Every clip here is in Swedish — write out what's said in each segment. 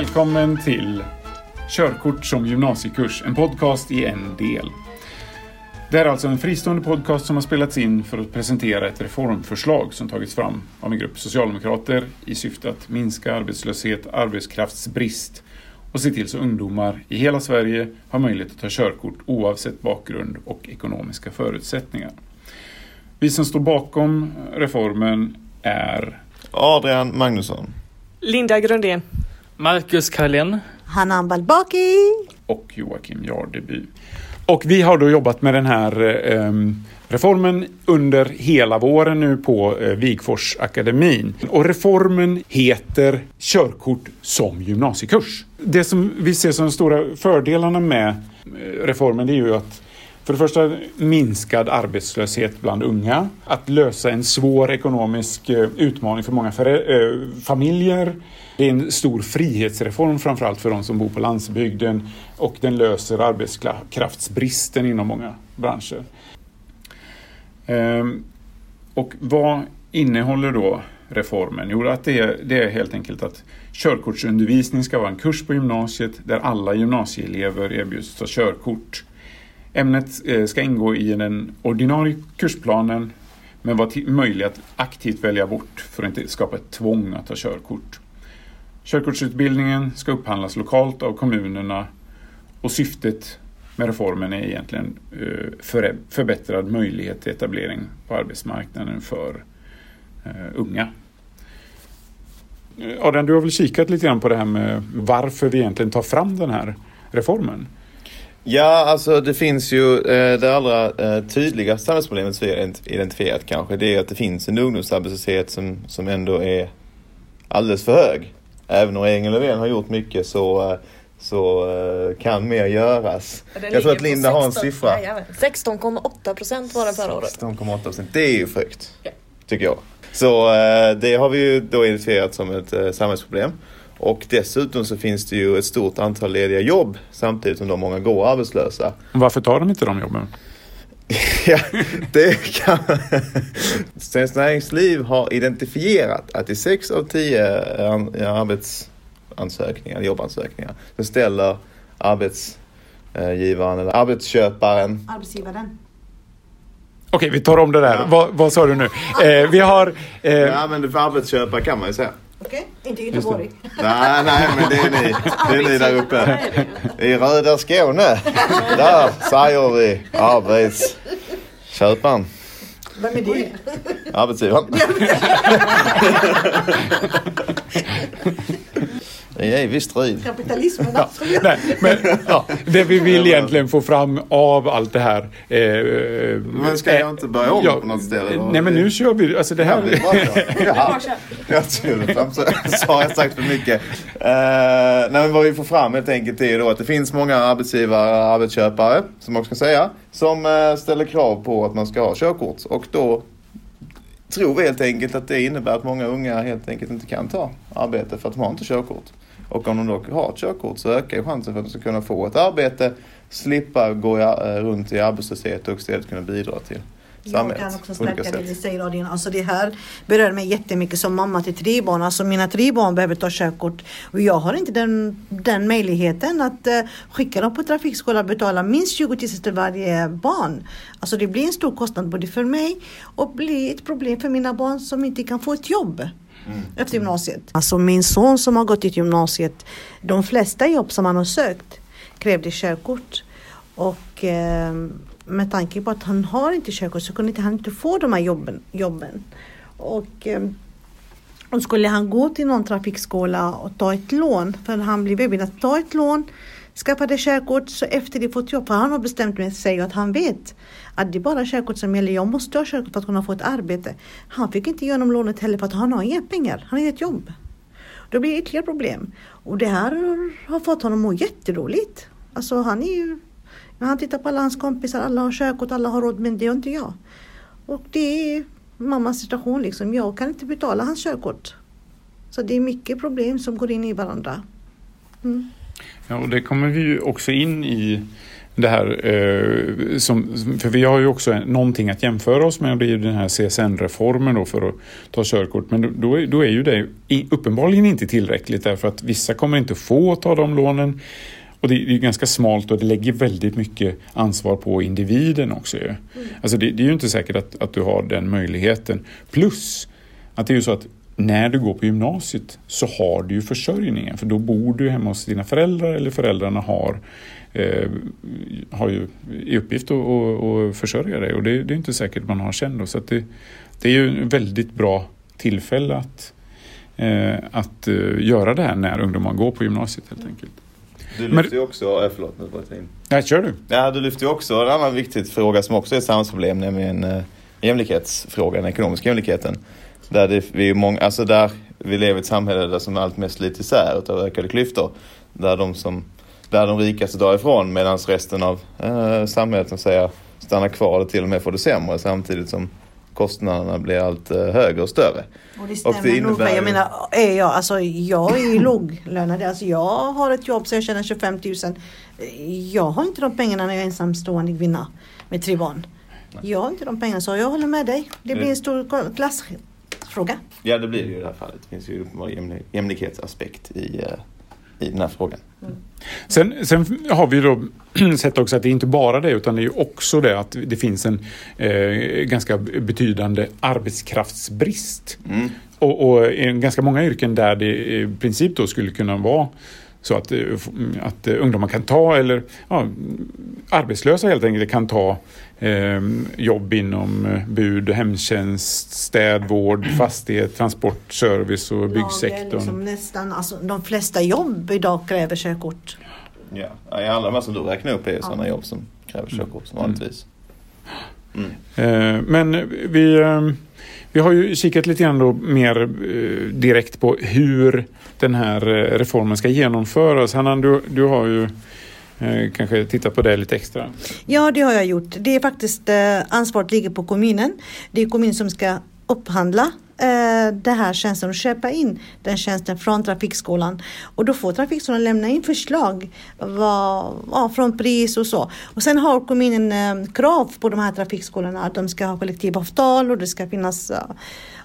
Välkommen till Körkort som gymnasiekurs, en podcast i en del. Det är alltså en fristående podcast som har spelats in för att presentera ett reformförslag som tagits fram av en grupp socialdemokrater i syfte att minska arbetslöshet, arbetskraftsbrist och se till så ungdomar i hela Sverige har möjlighet att ta körkort oavsett bakgrund och ekonomiska förutsättningar. Vi som står bakom reformen är Adrian Magnusson. Linda Grundén. Marcus Karlén. Hanan Balbaki. och Joakim Jardeby. Och vi har då jobbat med den här eh, reformen under hela våren nu på eh, Vigfors akademin. Och reformen heter Körkort som gymnasiekurs. Det som vi ser som de stora fördelarna med eh, reformen det är ju att för det första minskad arbetslöshet bland unga, att lösa en svår ekonomisk eh, utmaning för många eh, familjer. Det är en stor frihetsreform framförallt för de som bor på landsbygden och den löser arbetskraftsbristen inom många branscher. Ehm, Och vad innehåller då reformen? Jo, att det, är, det är helt enkelt att körkortsundervisning ska vara en kurs på gymnasiet där alla gymnasieelever erbjuds ta körkort. Ämnet eh, ska ingå i den ordinarie kursplanen men vara möjlig att aktivt välja bort för att inte skapa ett tvång att ta körkort. Körkortsutbildningen ska upphandlas lokalt av kommunerna och syftet med reformen är egentligen eh, förbättrad möjlighet till etablering på arbetsmarknaden för eh, unga. Adrian, du har väl kikat lite grann på det här med varför vi egentligen tar fram den här reformen? Ja, alltså det finns ju eh, det allra eh, tydligaste samhällsproblemet som vi har ident- identifierat kanske. Det är att det finns en ungdomsarbetslöshet som, som ändå är alldeles för hög. Även om regeringen Löfven har gjort mycket så, eh, så kan mer göras. Jag tror att Linda har en siffra. 16,8 procent var den förra året. 16,8 procent. Det är ju högt. Ja. Tycker jag. Så det har vi ju då identifierat som ett samhällsproblem. Och dessutom så finns det ju ett stort antal lediga jobb samtidigt som de många går arbetslösa. Varför tar de inte de jobben? Ja, det kan Svenskt Näringsliv har identifierat att i sex av tio an- arbetsansökningar, jobbansökningar, så ställer arbetsgivaren eller arbetsköparen Arbetsgivaren. Okej, vi tar om det där. Ja. Vad, vad sa du nu? Eh, vi har... Eh, Ja men för arbetsköpare kan man ju säga. Okej, inte Göteborg. Nej, nej men det är ni. Det är ni där uppe. I röda Skåne. Där säger vi arbetsköparen. Vem är det? Arbetsgivaren. Det är visst strid. Kapitalismen alltså. Nej, men ja, det vi vill egentligen få fram av allt det här. Eh, Men ska jag inte börja om på något ställe? Nej, men nu kör vi. Alltså det Ja, det är bra här. så. Ja. Jag tror. Så, har jag sagt för mycket. Uh, nej, men vad vi får fram helt enkelt är då att det finns många arbetsgivare och arbetsköpare, som man ska säga, som eh, ställer krav på att man ska ha körkort. Och då tror vi helt enkelt att det innebär att många unga helt enkelt inte kan ta arbete för att de har inte körkort. Och om de då har ett körkort så ökar ju chansen för att de ska kunna få ett arbete, slippa gå eh, runt i arbetslöshet och istället kunna bidra till Jag kan också stärka det du säger Adrian. Alltså det här berör mig jättemycket som mamma till tre barn. Alltså mina tre barn behöver ta körkort. Och jag har inte den, den möjligheten att uh, skicka dem på trafikskola och betala minst 20 000 till varje barn. Alltså det blir en stor kostnad både för mig och blir ett problem för mina barn som inte kan få ett jobb. Mm. Efter gymnasiet. Alltså min son som har gått i gymnasiet. De flesta jobb som han har sökt krävde körkort. Och eh, med tanke på att han har inte körkort så kunde inte han inte få de här jobben. jobben. Och, eh, och skulle han gå till någon trafikskola och ta ett lån, för han blev erbjuden att ta ett lån, skaffade körkort, så efter det fått jobb, för han har bestämt med sig att han vet att det är bara körkort som gäller. Jag måste ha körkort för att kunna få ett arbete. Han fick inte igenom lånet heller för att han har inga pengar. Han har inget jobb. Då blir det ytterligare problem. Och det här har fått honom att må jätteroligt. Alltså han är ju... när Han tittar på alla hans kompisar, alla har körkort, alla har råd, men det har inte jag. Och det är mammas situation liksom. Jag kan inte betala hans körkort. Så det är mycket problem som går in i varandra. Mm. Ja, och det kommer vi ju också in i det här eh, som, för vi har ju också någonting att jämföra oss med och det är ju den här CSN-reformen då för att ta körkort. Men då, är- då är ju det uppenbarligen inte tillräckligt därför att vissa kommer inte få ta de lånen. Och det är är ganska smalt och det lägger väldigt mycket ansvar på individen också. Ju. Alltså det, det är ju inte säkert att, att du har den möjligheten. Plus att det är ju så att när du går på gymnasiet så har du ju försörjningen för då bor du hemma hos dina föräldrar eller föräldrarna har, eh, har ju i uppgift att, att, att försörja dig och det, det är inte säkert man har sen då. Så det, det är ju ett väldigt bra tillfälle att, eh, att eh, göra det här när ungdomar går på gymnasiet helt enkelt. Du lyfter ju också, äh, förlåt nu bara jag in. Ja, kör du. Ja, du lyfter ju också en annan viktig fråga som också är ett samhällsproblem, nämligen eh, jämlikhetsfrågan, den ekonomiska jämlikheten. Där, det, vi är många, alltså där vi lever i ett samhälle där som allt mest slits isär utav ökade klyftor. Där de, som, där de rikaste drar ifrån medan resten av eh, samhället som säger stannar kvar eller till och med får det sämre samtidigt som kostnaderna blir allt eh, högre och större. Och det Och stämmer det nog. Jag ju- menar, är jag, alltså, jag är ju låglönad. Alltså, jag har ett jobb så jag tjänar 25 000. Jag har inte de pengarna när jag är ensamstående kvinna med tre barn. Jag har inte de pengarna så jag håller med dig. Det blir en stor klassfråga. Ja, det blir det ju i det här fallet. Det finns ju uppenbar jämli- jämlikhetsaspekt i, eh, i den här frågan. Sen, sen har vi då sett också att det är inte bara det utan det är ju också det att det finns en eh, ganska betydande arbetskraftsbrist. Mm. Och, och i ganska många yrken där det i princip då skulle kunna vara så att, eh, f- att eh, ungdomar kan ta, eller ja, arbetslösa helt enkelt kan ta eh, jobb inom eh, bud, hemtjänst, städvård, fastighet, transport, service och byggsektorn. Liksom nästan, alltså, de flesta jobb idag kräver körkort. Ja, alla de här som du räknar upp är ju sådana jobb som kräver körkort som vanligtvis. Eh, Men vi, eh, vi har ju kikat lite grann då mer eh, direkt på hur den här eh, reformen ska genomföras. Hanna, du, du har ju eh, kanske tittat på det lite extra. Ja, det har jag gjort. Det är faktiskt ansvaret ligger på kommunen. Det är kommunen som ska upphandla eh, den här tjänsten och köpa in den tjänsten från Trafikskolan. Och då får Trafikskolan lämna in förslag vad, ja, från pris och så. Och sen har kommunen eh, krav på de här trafikskolorna att de ska ha kollektivavtal och det ska finnas eh,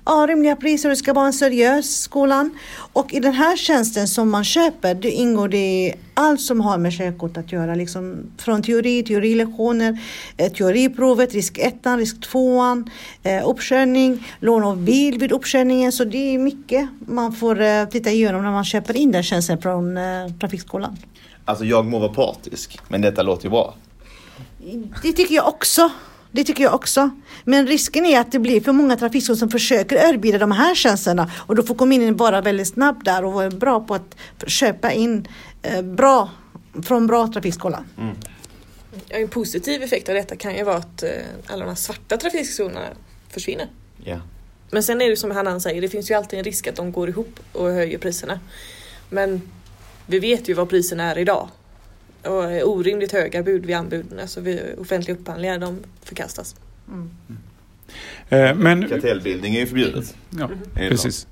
ja, rimliga priser och det ska vara en seriös skolan. Och i den här tjänsten som man köper, det ingår det allt som har med körkort att göra. Liksom från teori, teorilektioner, eh, teoriprovet, risk 1, risk 2, eh, uppkörning, lån av bil vid uppkörningen. Så det är mycket man får eh, titta igenom när man köper in den tjänsten från Trafikskolan. Alltså jag må vara partisk, men detta låter ju bra. Det tycker jag också. Det tycker jag också. Men risken är att det blir för många trafikskolor som försöker erbjuda de här tjänsterna och då får kommunen vara väldigt snabb där och vara bra på att köpa in eh, bra från bra trafikskola. Ja, En positiv effekt av detta kan ju vara att eh, alla de här svarta trafikskolorna försvinner. Ja. Men sen är det som Hannan säger, det finns ju alltid en risk att de går ihop och höjer priserna. Men vi vet ju vad priserna är idag. Och orimligt höga bud vid anbuden, alltså vid offentliga upphandlingar, de förkastas. Eh, Men, Kartellbildning är ju förbjudet. ja, det precis.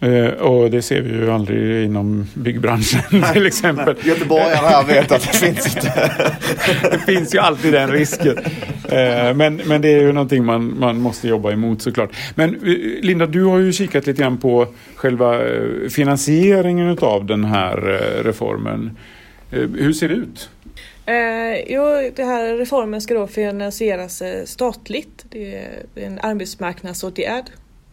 Eh, Och det ser vi ju aldrig inom byggbranschen till exempel. Göteborgarna här vet att det finns inte. Det finns ju alltid den risken. Eh, Men, men det är ju någonting man, man måste jobba emot såklart. Men Linda, du har ju kikat lite grann på själva finansieringen av den här reformen. Eh, hur ser det ut? Eh, jo, det här reformen ska då finansieras eh, statligt. Det är en arbetsmarknadsåtgärd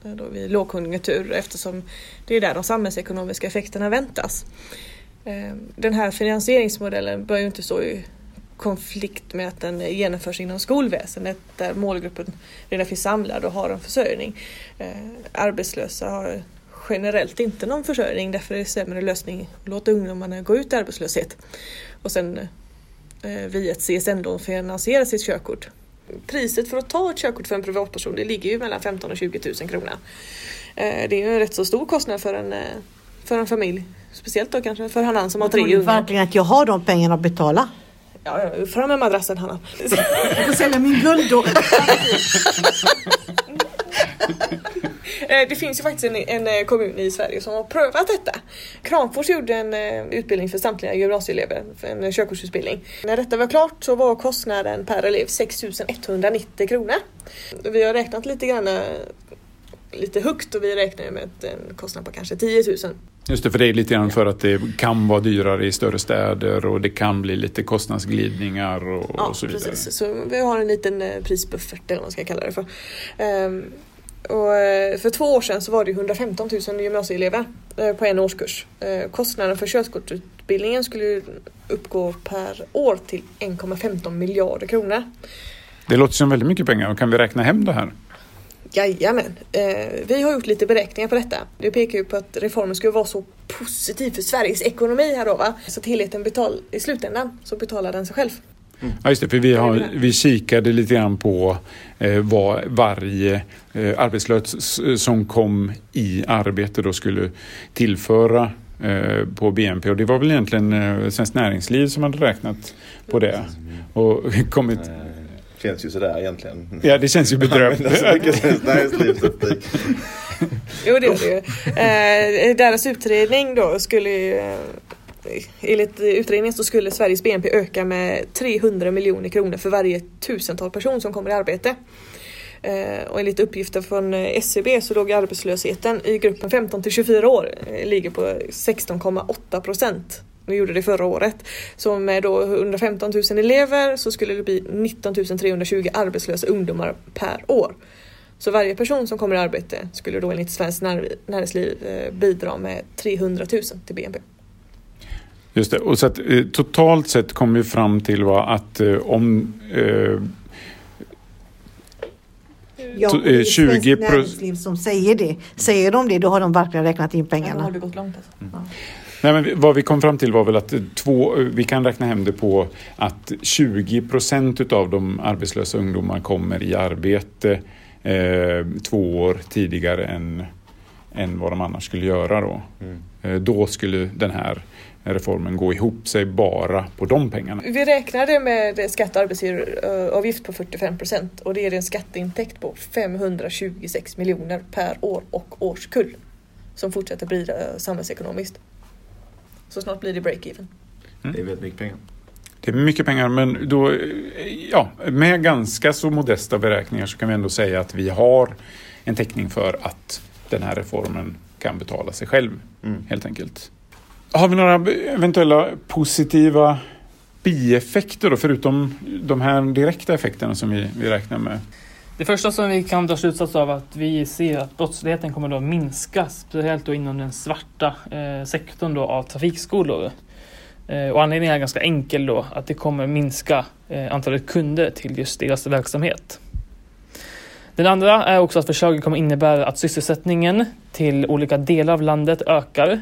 då vid lågkonjunktur eftersom det är där de samhällsekonomiska effekterna väntas. Eh, den här finansieringsmodellen bör ju inte stå i konflikt med att den genomförs inom skolväsendet där målgruppen redan finns samlad och har en försörjning. Eh, arbetslösa har generellt inte någon försörjning därför är det sämre lösning att låta ungdomarna gå ut i arbetslöshet och sen eh, via ett CSN-lån finansiera sitt körkort. Priset för att ta ett körkort för en privatperson det ligger ju mellan 15 och 20 000 kronor. Eh, det är ju en rätt så stor kostnad för en, eh, för en familj. Speciellt då kanske för Hanan som har tre du ungar. verkligen att jag har de pengarna att betala? Ja, ja, fram med madrassen Hanna. Jag får sälja min guld då. Eh, Det finns ju faktiskt en, en eh, kommun i Sverige som har prövat detta. Kramfors gjorde en eh, utbildning för samtliga gymnasieelever, för en körkortsutbildning. När detta var klart så var kostnaden per elev 6 190 kronor. Vi har räknat lite grann lite högt och vi räknar med att en kostnad på kanske 10 000. Just det, för det är lite grann för att det kan vara dyrare i större städer och det kan bli lite kostnadsglidningar och, Ja, och så vidare. precis. Så vi har en liten prisbuffert eller vad man ska kalla det för. Ehm, och eh, för två år sedan så var det 115 000 gymnasieelever eh, på en årskurs. Eh, Kostnaden för körkortsutbildningen skulle uppgå per år till 1,15 miljarder kronor. Det låter som väldigt mycket pengar. Kan vi räkna hem det här? Jajamän, vi har gjort lite beräkningar på detta. Det pekar ju på att reformen skulle vara så positiv för Sveriges ekonomi här då va. Så att helheten betal, i slutändan så betalar den sig själv. Ja, just det, för vi, har, vi kikade lite grann på eh, vad varje eh, arbetslös som kom i arbete då skulle tillföra eh, på BNP. Och det var väl egentligen eh, Svenskt Näringsliv som hade räknat på det. Och kommit... Känns ju sådär egentligen. Ja, det känns ju bedrövligt. Så mycket svenskt näringslivsstatistik. Jo det gör det ju. Eh, deras utredning då skulle ju, eh, enligt utredningen så skulle Sveriges BNP öka med 300 miljoner kronor för varje tusental person som kommer i arbete. Eh, och enligt uppgifter från eh, SCB så låg arbetslösheten i gruppen 15 till 24 år eh, ligger på 16,8 procent. Vi gjorde det förra året. Så med då 115 000 elever så skulle det bli 19 320 arbetslösa ungdomar per år. Så varje person som kommer i arbete skulle då enligt Svenskt Näringsliv bidra med 300 000 till BNP. Just det. Och så att, eh, totalt sett kom vi fram till var att eh, om eh, Ja, och det är eh, 20 Svenskt pro- Näringsliv som säger det. Säger de det, då har de verkligen räknat in pengarna. det gått långt alltså. Nej, men vad vi kom fram till var väl att två, vi kan räkna hem det på att 20 procent av de arbetslösa ungdomar kommer i arbete eh, två år tidigare än, än vad de annars skulle göra. Då. Eh, då skulle den här reformen gå ihop sig bara på de pengarna. Vi räknade med skatt och arbetsgivaravgift på 45 procent och det är en skatteintäkt på 526 miljoner per år och årskull som fortsätter bidra samhällsekonomiskt. Så snart blir det break-even. Det är väldigt mycket pengar. Det är mycket pengar men då, eh, ja, med ganska så modesta beräkningar så kan vi ändå säga att vi har en täckning för att den här reformen kan betala sig själv Mm. helt enkelt. Har vi några eventuella positiva bieffekter då, förutom de här direkta effekterna som vi, vi räknar med? Det första som vi kan dra slutsats av är att vi ser att brottsligheten kommer att minska, speciellt då inom den svarta eh, sektorn då av trafikskolor. Eh, och anledningen är ganska enkel då, att det kommer minska eh, antalet kunder till just deras verksamhet. Den andra är också att förslaget kommer innebära att sysselsättningen till olika delar av landet ökar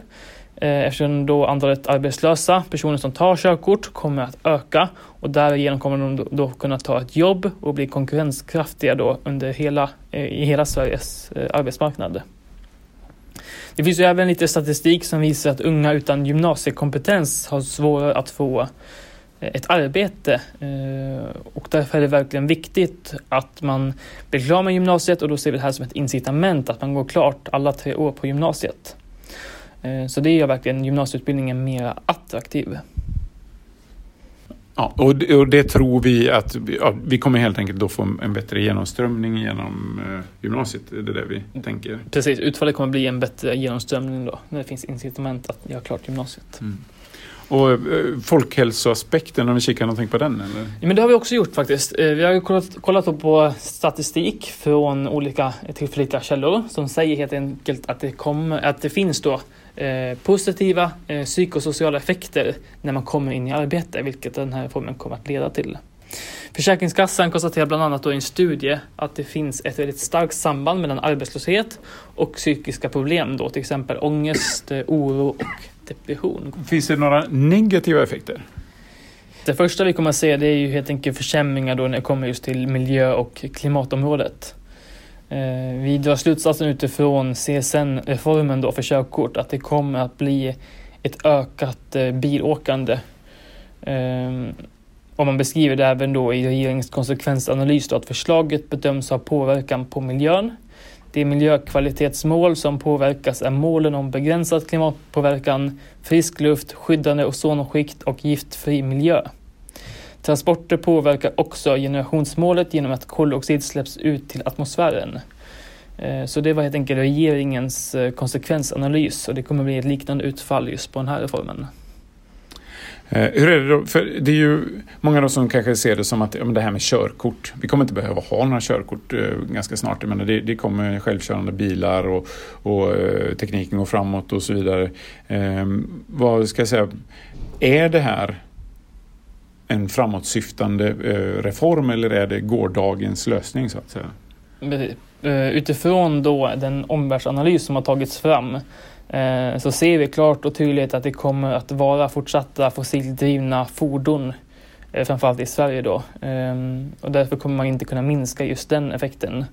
Eh, eftersom då antalet arbetslösa personer som tar körkort kommer att öka och därigenom kommer de då- kunna ta ett jobb och bli konkurrenskraftiga då under hela, eh, i hela Sveriges eh, arbetsmarknad. Det finns ju även lite statistik som visar att unga utan gymnasiekompetens har svårare att få ett arbete och därför är det verkligen viktigt att man blir klar med gymnasiet och då ser vi det här som ett incitament att man går klart alla tre år på gymnasiet. Eh, Så det gör verkligen gymnasieutbildningen mer attraktiv. Ja, och, det, och det tror vi att ja, vi kommer helt enkelt då få en bättre genomströmning genom eh, gymnasiet. Det är det vi tänker. Precis, utfallet kommer bli en bättre genomströmning då när det finns incitament att göra klart gymnasiet. Och eh, folkhälsoaspekten, om vi kikar någonting på den? Eller? Ja, men det har vi också gjort faktiskt. Vi har kollat, kollat på statistik från olika tillförlitliga källor som säger helt enkelt att det, kommer, att det finns då eh, positiva eh, psykosociala effekter när man kommer in i arbete, vilket den här reformen kommer att leda till. Försäkringskassan konstaterar bland annat då i en studie att det finns ett väldigt starkt samband mellan arbetslöshet och psykiska problem, då, till exempel ångest, eh, oro och depression. Finns det några negativa effekter? Det första vi kommer att se det är ju helt enkelt försämringar då när det kommer just till miljö och klimatområdet. Eh, vi drar slutsatsen utifrån CSN-reformen då för körkort att det kommer att bli ett ökat eh, bilåkande. Eh, och man beskriver det även då i regeringens konsekvensanalys då att förslaget bedöms ha påverkan på miljön. De miljökvalitetsmål som påverkas är målen om begränsad klimatpåverkan, frisk luft, skyddande ozonskikt och giftfri miljö. Transporter påverkar också generationsmålet genom att koldioxid släpps ut till atmosfären. Eh, så det var helt enkelt regeringens eh, konsekvensanalys och det kommer bli ett liknande utfall just på den här reformen. Eh, hur är det då? För det är ju många då som kanske ser det som att ja, det här med körkort. Vi kommer inte behöva ha några körkort eh, ganska snart. Jag det, det kommer självkörande bilar och, och eh, tekniken går framåt och så vidare. Eh, vad ska jag säga? Är det här en framåtsyftande eh, reform eller är det gårdagens lösning så att säga? Eh, utifrån då den omvärldsanalys som har tagits fram Eh, så ser vi klart och tydligt att det kommer att vara fortsatta fossildrivna fordon, eh, framförallt i Sverige då. Eh, och därför kommer man inte kunna minska just den effekten.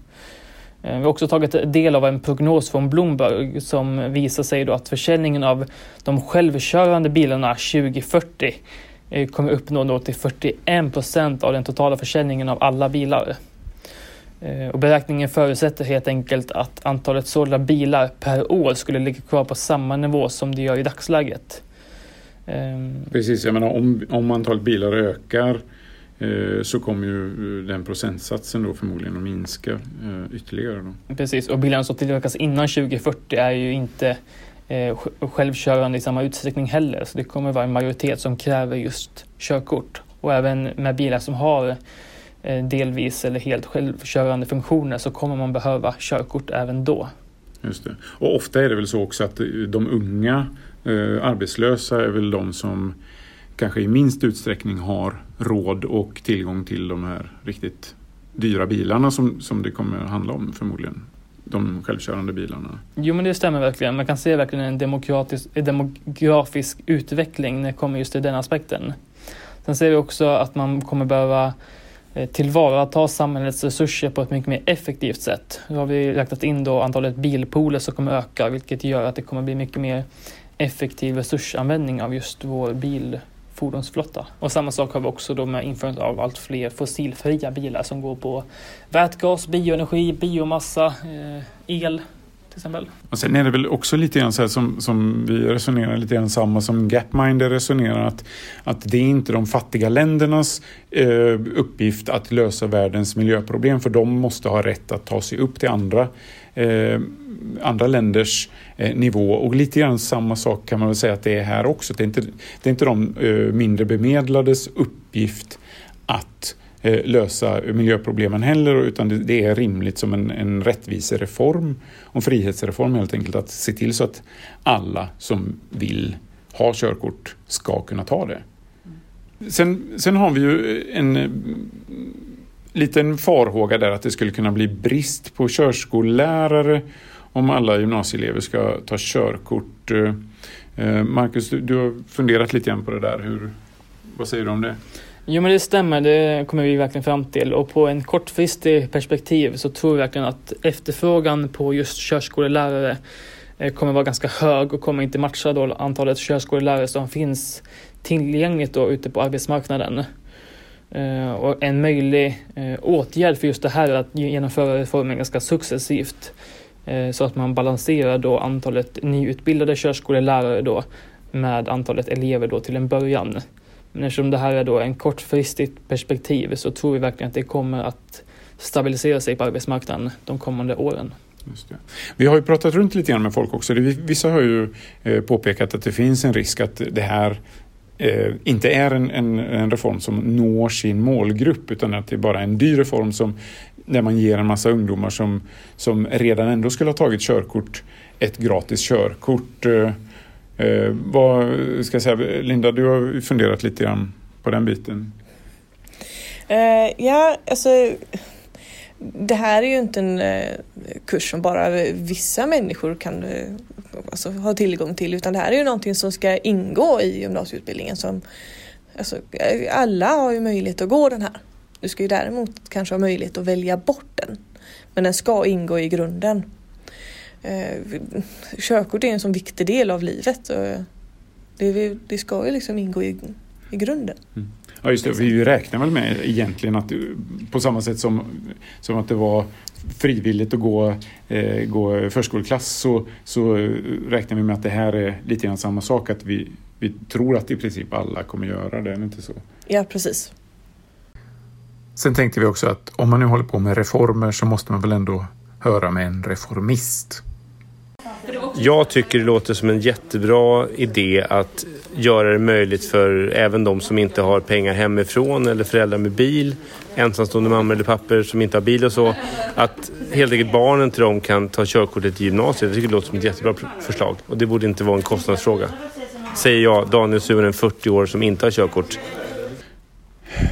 Eh, vi har också tagit del av en prognos från Bloomberg som visar sig då att försäljningen av de självkörande bilarna 2040 kommer uppnå då till 41 procent av den totala försäljningen av alla bilar. Eh, och beräkningen förutsätter helt enkelt att antalet sålda bilar per år skulle ligga kvar på samma nivå som det gör i dagsläget. Ehm. Precis, jag menar om, om antalet bilar ökar eh, så kommer ju den procentsatsen då förmodligen att minska eh, ytterligare. Då. Precis, och bilarna som tillverkas innan 2040 är ju inte Eh, självkörande i samma utsträckning heller. Så det kommer vara en majoritet som kräver just körkort. Och även med bilar som har Eh, delvis eller helt självkörande funktioner så kommer man behöva körkort även då. Just det. Och ofta är det väl så också att eh, de unga eh, arbetslösa är väl de som kanske i minst utsträckning har råd och tillgång till de här riktigt dyra bilarna som, som det kommer handla om förmodligen. De självkörande bilarna. Jo men det stämmer verkligen. Man kan se verkligen en en demografisk utveckling när det kommer just till den aspekten. Sen ser vi också att man kommer behöva eh, tillvarata samhällets resurser på ett mycket mer effektivt sätt. Nu har vi räknat in då antalet bilpooler som kommer öka vilket gör att det kommer bli mycket mer effektiv resursanvändning av just vår bil fordonsflotta. Och samma sak har vi också då med införandet av allt fler fossilfria bilar som går på vätgas, bioenergi, biomassa, eh, el till exempel. Och sen är det väl också lite grann så här som, som vi resonerar lite grann samma som Gapminder resonerar att, att det är inte de fattiga ländernas eh, uppgift att lösa världens miljöproblem för de måste ha rätt att ta sig upp till andra eh, andra länders eh, Eh, nivå och lite grann samma sak kan man väl säga att det är här också. Det är inte, det är inte de eh, mindre bemedlades uppgift att eh, lösa miljöproblemen heller utan det är rimligt som en, en rättvisereform och frihetsreform helt enkelt att se till så att alla som vill ha körkort ska kunna ta det. Sen, sen har vi ju en liten farhåga där att det skulle kunna bli brist på körskollärare om alla gymnasieelever ska ta körkort. Eh, eh, Marcus, du, du har funderat lite grann på det där. Hur, vad säger du om det? Jo men det stämmer, det kommer vi verkligen fram till och på en kortfristig perspektiv så tror vi verkligen att efterfrågan på just körskolelärare eh, kommer vara ganska hög och kommer inte matcha då antalet körskolelärare som finns tillgängligt då ute på arbetsmarknaden. Och en möjlig åtgärd för just det här är att genomföra reformen ganska successivt Eh, så att man balanserar då antalet nyutbildade körskolelärare då med antalet elever då till en början. Men eftersom det här är då en kortfristigt perspektiv så tror vi verkligen att det kommer att stabilisera sig på arbetsmarknaden de kommande åren. Vi har ju pratat runt lite grann med folk också. Vissa har ju eh, påpekat att det finns en risk att det här eh, inte är en, en, en, reform som når sin målgrupp utan att det är bara en dyr reform som, där man ger en massa ungdomar som, som redan ändå skulle ha tagit körkort ett gratis körkort. Eh, eh, vad ska jag säga, Linda, du har funderat lite grann på den biten. Eh, ja, alltså det här är ju inte en eh, kurs som bara vissa människor kan eh, alltså, ha tillgång till utan det här är ju någonting som ska ingå i gymnasieutbildningen. Som, alltså, eh, alla har ju möjlighet att gå den här. Du ska ju däremot kanske ha möjlighet att välja bort den. Men den ska ingå i grunden eh, körkort är en så viktig del av livet. Och det, det ska ju liksom ingå i, i grunden. Mm. Ja, just det. Vi räknar väl med egentligen att på samma sätt som, som att det var frivilligt att gå, eh, gå förskoleklass så, så räknar vi med att det här är lite grann samma sak. Att vi, vi tror att i princip alla kommer göra det, är det inte så? Ja, precis. Sen tänkte vi också att om man nu håller på med reformer så måste man väl ändå höra med en reformist. Jag tycker det låter som en jättebra idé att göra det möjligt för även de som inte har pengar hemifrån eller föräldrar med bil, ensamstående mammor eller papper som inte har bil och så, att helt enkelt barnen till dem kan ta körkortet i gymnasiet. Jag tycker det låter som ett jättebra förslag och det borde inte vara en kostnadsfråga. Säger jag, Daniel Suren, 40 år, som inte har körkort.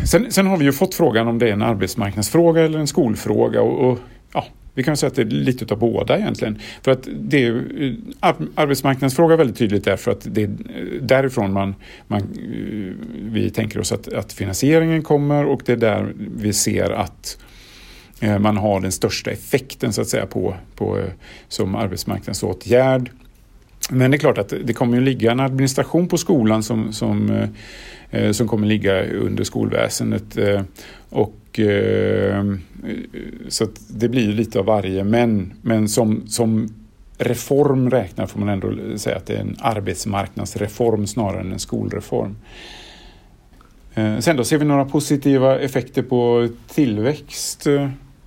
Sen, sen, har vi ju fått frågan om det är en arbetsmarknadsfråga eller en skolfråga och, och ja, vi kan säga att det är lite av båda egentligen. För att det är eh, arbetsmarknadsfråga väldigt tydligt därför att det är eh, därifrån man, man, eh, vi tänker oss att, att finansieringen kommer och det är där vi ser att man har den största effekten så att säga på, på som arbetsmarknadsåtgärd. Men det är klart att det kommer att ligga en administration på skolan som, som, eh, eh, som kommer ligga under skolväsendet. Eh, och, så det blir lite av varje. Men, men som, som reform räknar får man ändå säga att det är en arbetsmarknadsreform snarare än en skolreform. Sen då ser vi några positiva effekter på tillväxt,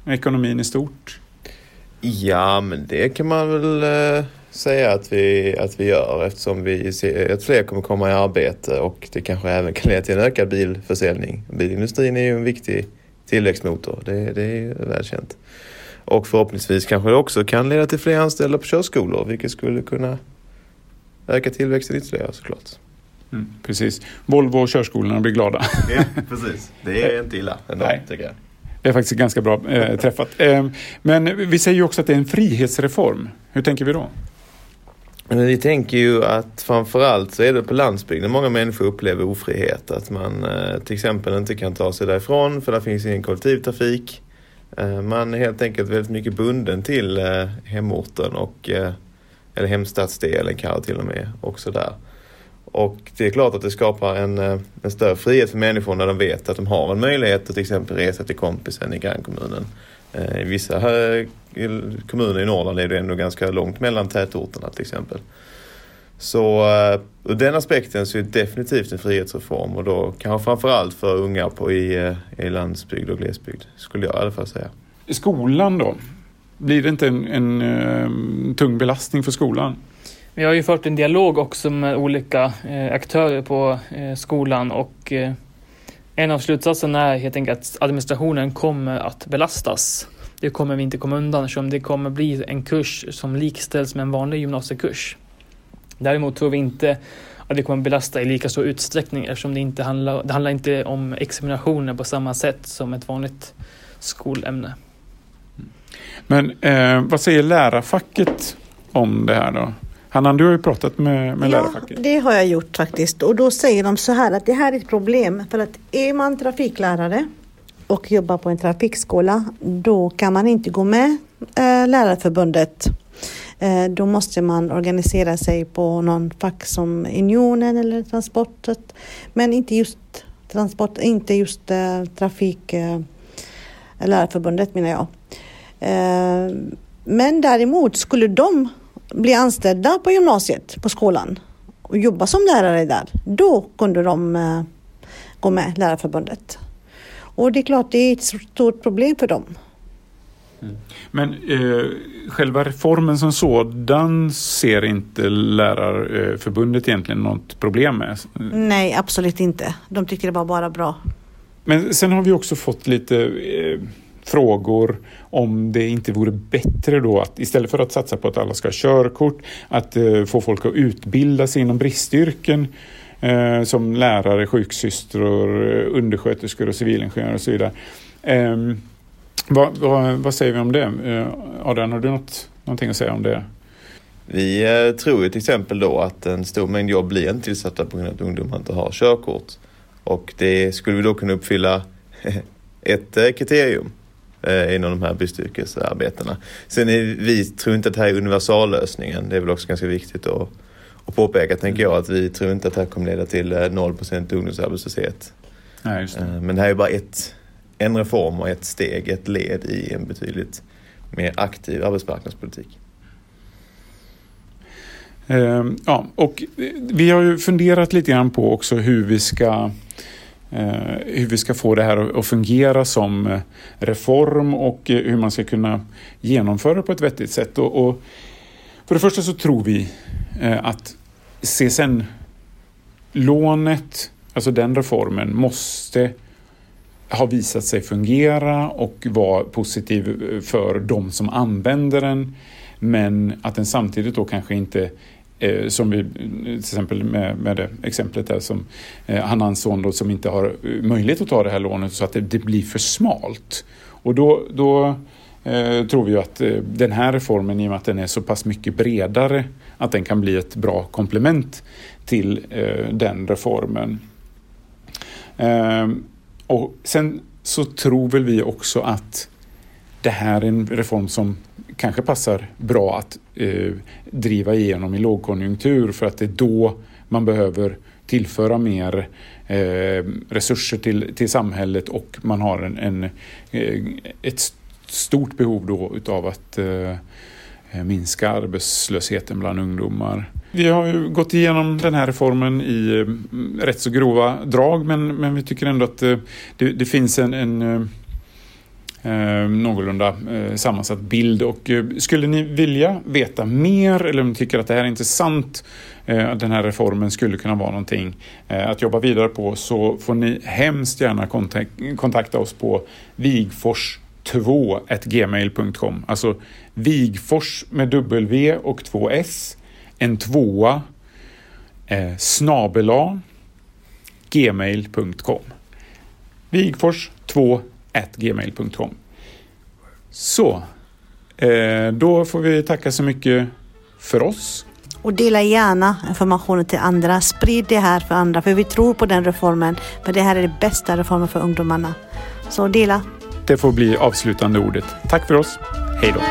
ekonomin i stort? Ja, men det kan man väl säga att vi, att vi gör eftersom vi ser att fler kommer komma i arbete och det kanske även kan leda till en ökad bilförsäljning. Bilindustrin är ju en viktig tillväxtmotor, det, det är välkänt. Och förhoppningsvis kanske det också kan leda till fler anställda på körskolor vilket skulle kunna öka tillväxten ytterligare såklart. Mm, precis. Volvo och körskolorna blir glada. Ja, precis. Det är inte illa ändå, Nej. tycker jag. Det är faktiskt ganska bra eh, träffat. Eh, men vi säger ju också att det är en frihetsreform. Hur tänker vi då? Men vi tänker ju att framförallt så är det på landsbygden många människor upplever ofrihet. Att man eh, till exempel inte kan ta sig därifrån för där finns ingen kollektivtrafik. Eh, man är helt enkelt väldigt mycket bunden till eh, hemorten och eller hemstadsdelen kanske till och med också där. Och det är klart att det skapar en, en större frihet för människor när de vet att de har en möjlighet att till exempel resa till kompisen i grannkommunen. I vissa kommuner i Norrland är det ändå ganska långt mellan tätorterna till exempel. Så uh, ur den aspekten så är det definitivt en frihetsreform och då kanske framförallt för unga på, i, uh, i landsbygd och glesbygd skulle jag i alla fall säga. I skolan då? Blir det inte en, en uh, tung belastning för skolan? Vi har ju fört en dialog också med olika aktörer på skolan och en av slutsatserna är helt enkelt att administrationen kommer att belastas. Det kommer vi inte komma undan eftersom det kommer bli en kurs som likställs med en vanlig gymnasiekurs. Däremot tror vi inte att det kommer belasta i lika stor utsträckning eftersom det inte handlar, det handlar inte om examinationer på samma sätt som ett vanligt skolämne. Men eh, vad säger lärarfacket om det här då? Hanna, du har ju pratat med, med ja, lärarfacket. det har jag gjort faktiskt. Och då säger de så här att det här är ett problem. För att är man trafiklärare och jobbar på en trafikskola, då kan man inte gå med eh, Lärarförbundet. Eh, då måste man organisera sig på någon fack som Unionen eller Transportet. Men inte just transport, inte just eh, trafik, eh, Lärarförbundet menar jag. Eh, men däremot skulle de bli anställda på gymnasiet, på skolan och jobba som lärare där, då kunde de eh, gå med Lärarförbundet. Och det är klart, det är ett stort problem för dem. Mm. Men eh, själva reformen som sådan ser inte Lärarförbundet egentligen något problem med? Nej, absolut inte. De tycker det var bara bra. Men sen har vi också fått lite eh, frågor om det inte vore bättre då att istället för att satsa på att alla ska ha körkort, att eh, få folk att utbilda sig inom bristyrken eh, som lärare, sjuksystrar, eh, undersköterskor och civilingenjörer och så vidare. Eh, vad, vad, vad, säger vi om det? Eh, Adrian, har du något, någonting att säga om det? Vi eh, tror ju till exempel då att en stor mängd jobb blir inte tillsatta på grund av att ungdomar inte har körkort. Och det skulle vi då kunna uppfylla ett eh, kriterium eh, inom de här bristyrkesarbetena. Sen är vi tror inte att det här är universallösningen. Det är väl också ganska viktigt att och påpeka, tänker jag, att vi tror inte att det här kommer leda till 0 eh, ungdomsarbetslöshet. Nej, just det. Eh, Men det här är bara ett, en reform och ett steg, ett led i en betydligt mer aktiv arbetsmarknadspolitik. Eh, ja, och vi har ju funderat lite grann på också hur vi ska Eh, hur vi ska få det här att- fungera som eh, reform och eh, hur man ska kunna genomföra det på ett vettigt sätt. Och, och för det första så tror vi att CSN-lånet, alltså den reformen, måste ha visat sig fungera och vara positiv för de som använder den. Men att den samtidigt då kanske inte eh, som vi till exempel med, med det exemplet där som eh, en son då, som inte har eh, möjlighet att ta det här lånet så att det, det blir för smalt. Och då, då eh, tror vi ju att eh, den här reformen i och med att den är så pass mycket bredare att den kan bli ett bra komplement till eh, den reformen. Eh, och sen så tror väl vi också att det här är en reform som kanske passar bra att eh, driva igenom i lågkonjunktur för att det är då man behöver tillföra mer eh, resurser till, till samhället och man har en, en, eh, ett stort behov då utav att eh, minska arbetslösheten bland ungdomar. Vi har ju gått igenom den här reformen i eh, rätt så grova drag men, men vi tycker ändå att eh, det, det finns en, en eh, eh, någorlunda eh, sammansatt bild. Och eh, skulle ni vilja veta mer eller om ni tycker att det här är intressant, eh, att den här reformen skulle kunna vara någonting eh, att jobba vidare på så får ni hemskt gärna kontak- kontakta oss på vigfors2gmail.com. Alltså Vigfors med W och två S, en tvåa, eh, snabela gmail.com. Vigfors2 gmail.com. Så, eh, då får vi tacka så mycket för oss. Och dela gärna informationen till andra. Sprid det här för andra, för vi tror på den reformen. För det här är den bästa reformen för ungdomarna. Så dela. Det får bli avslutande ordet. Tack för oss. Hej då.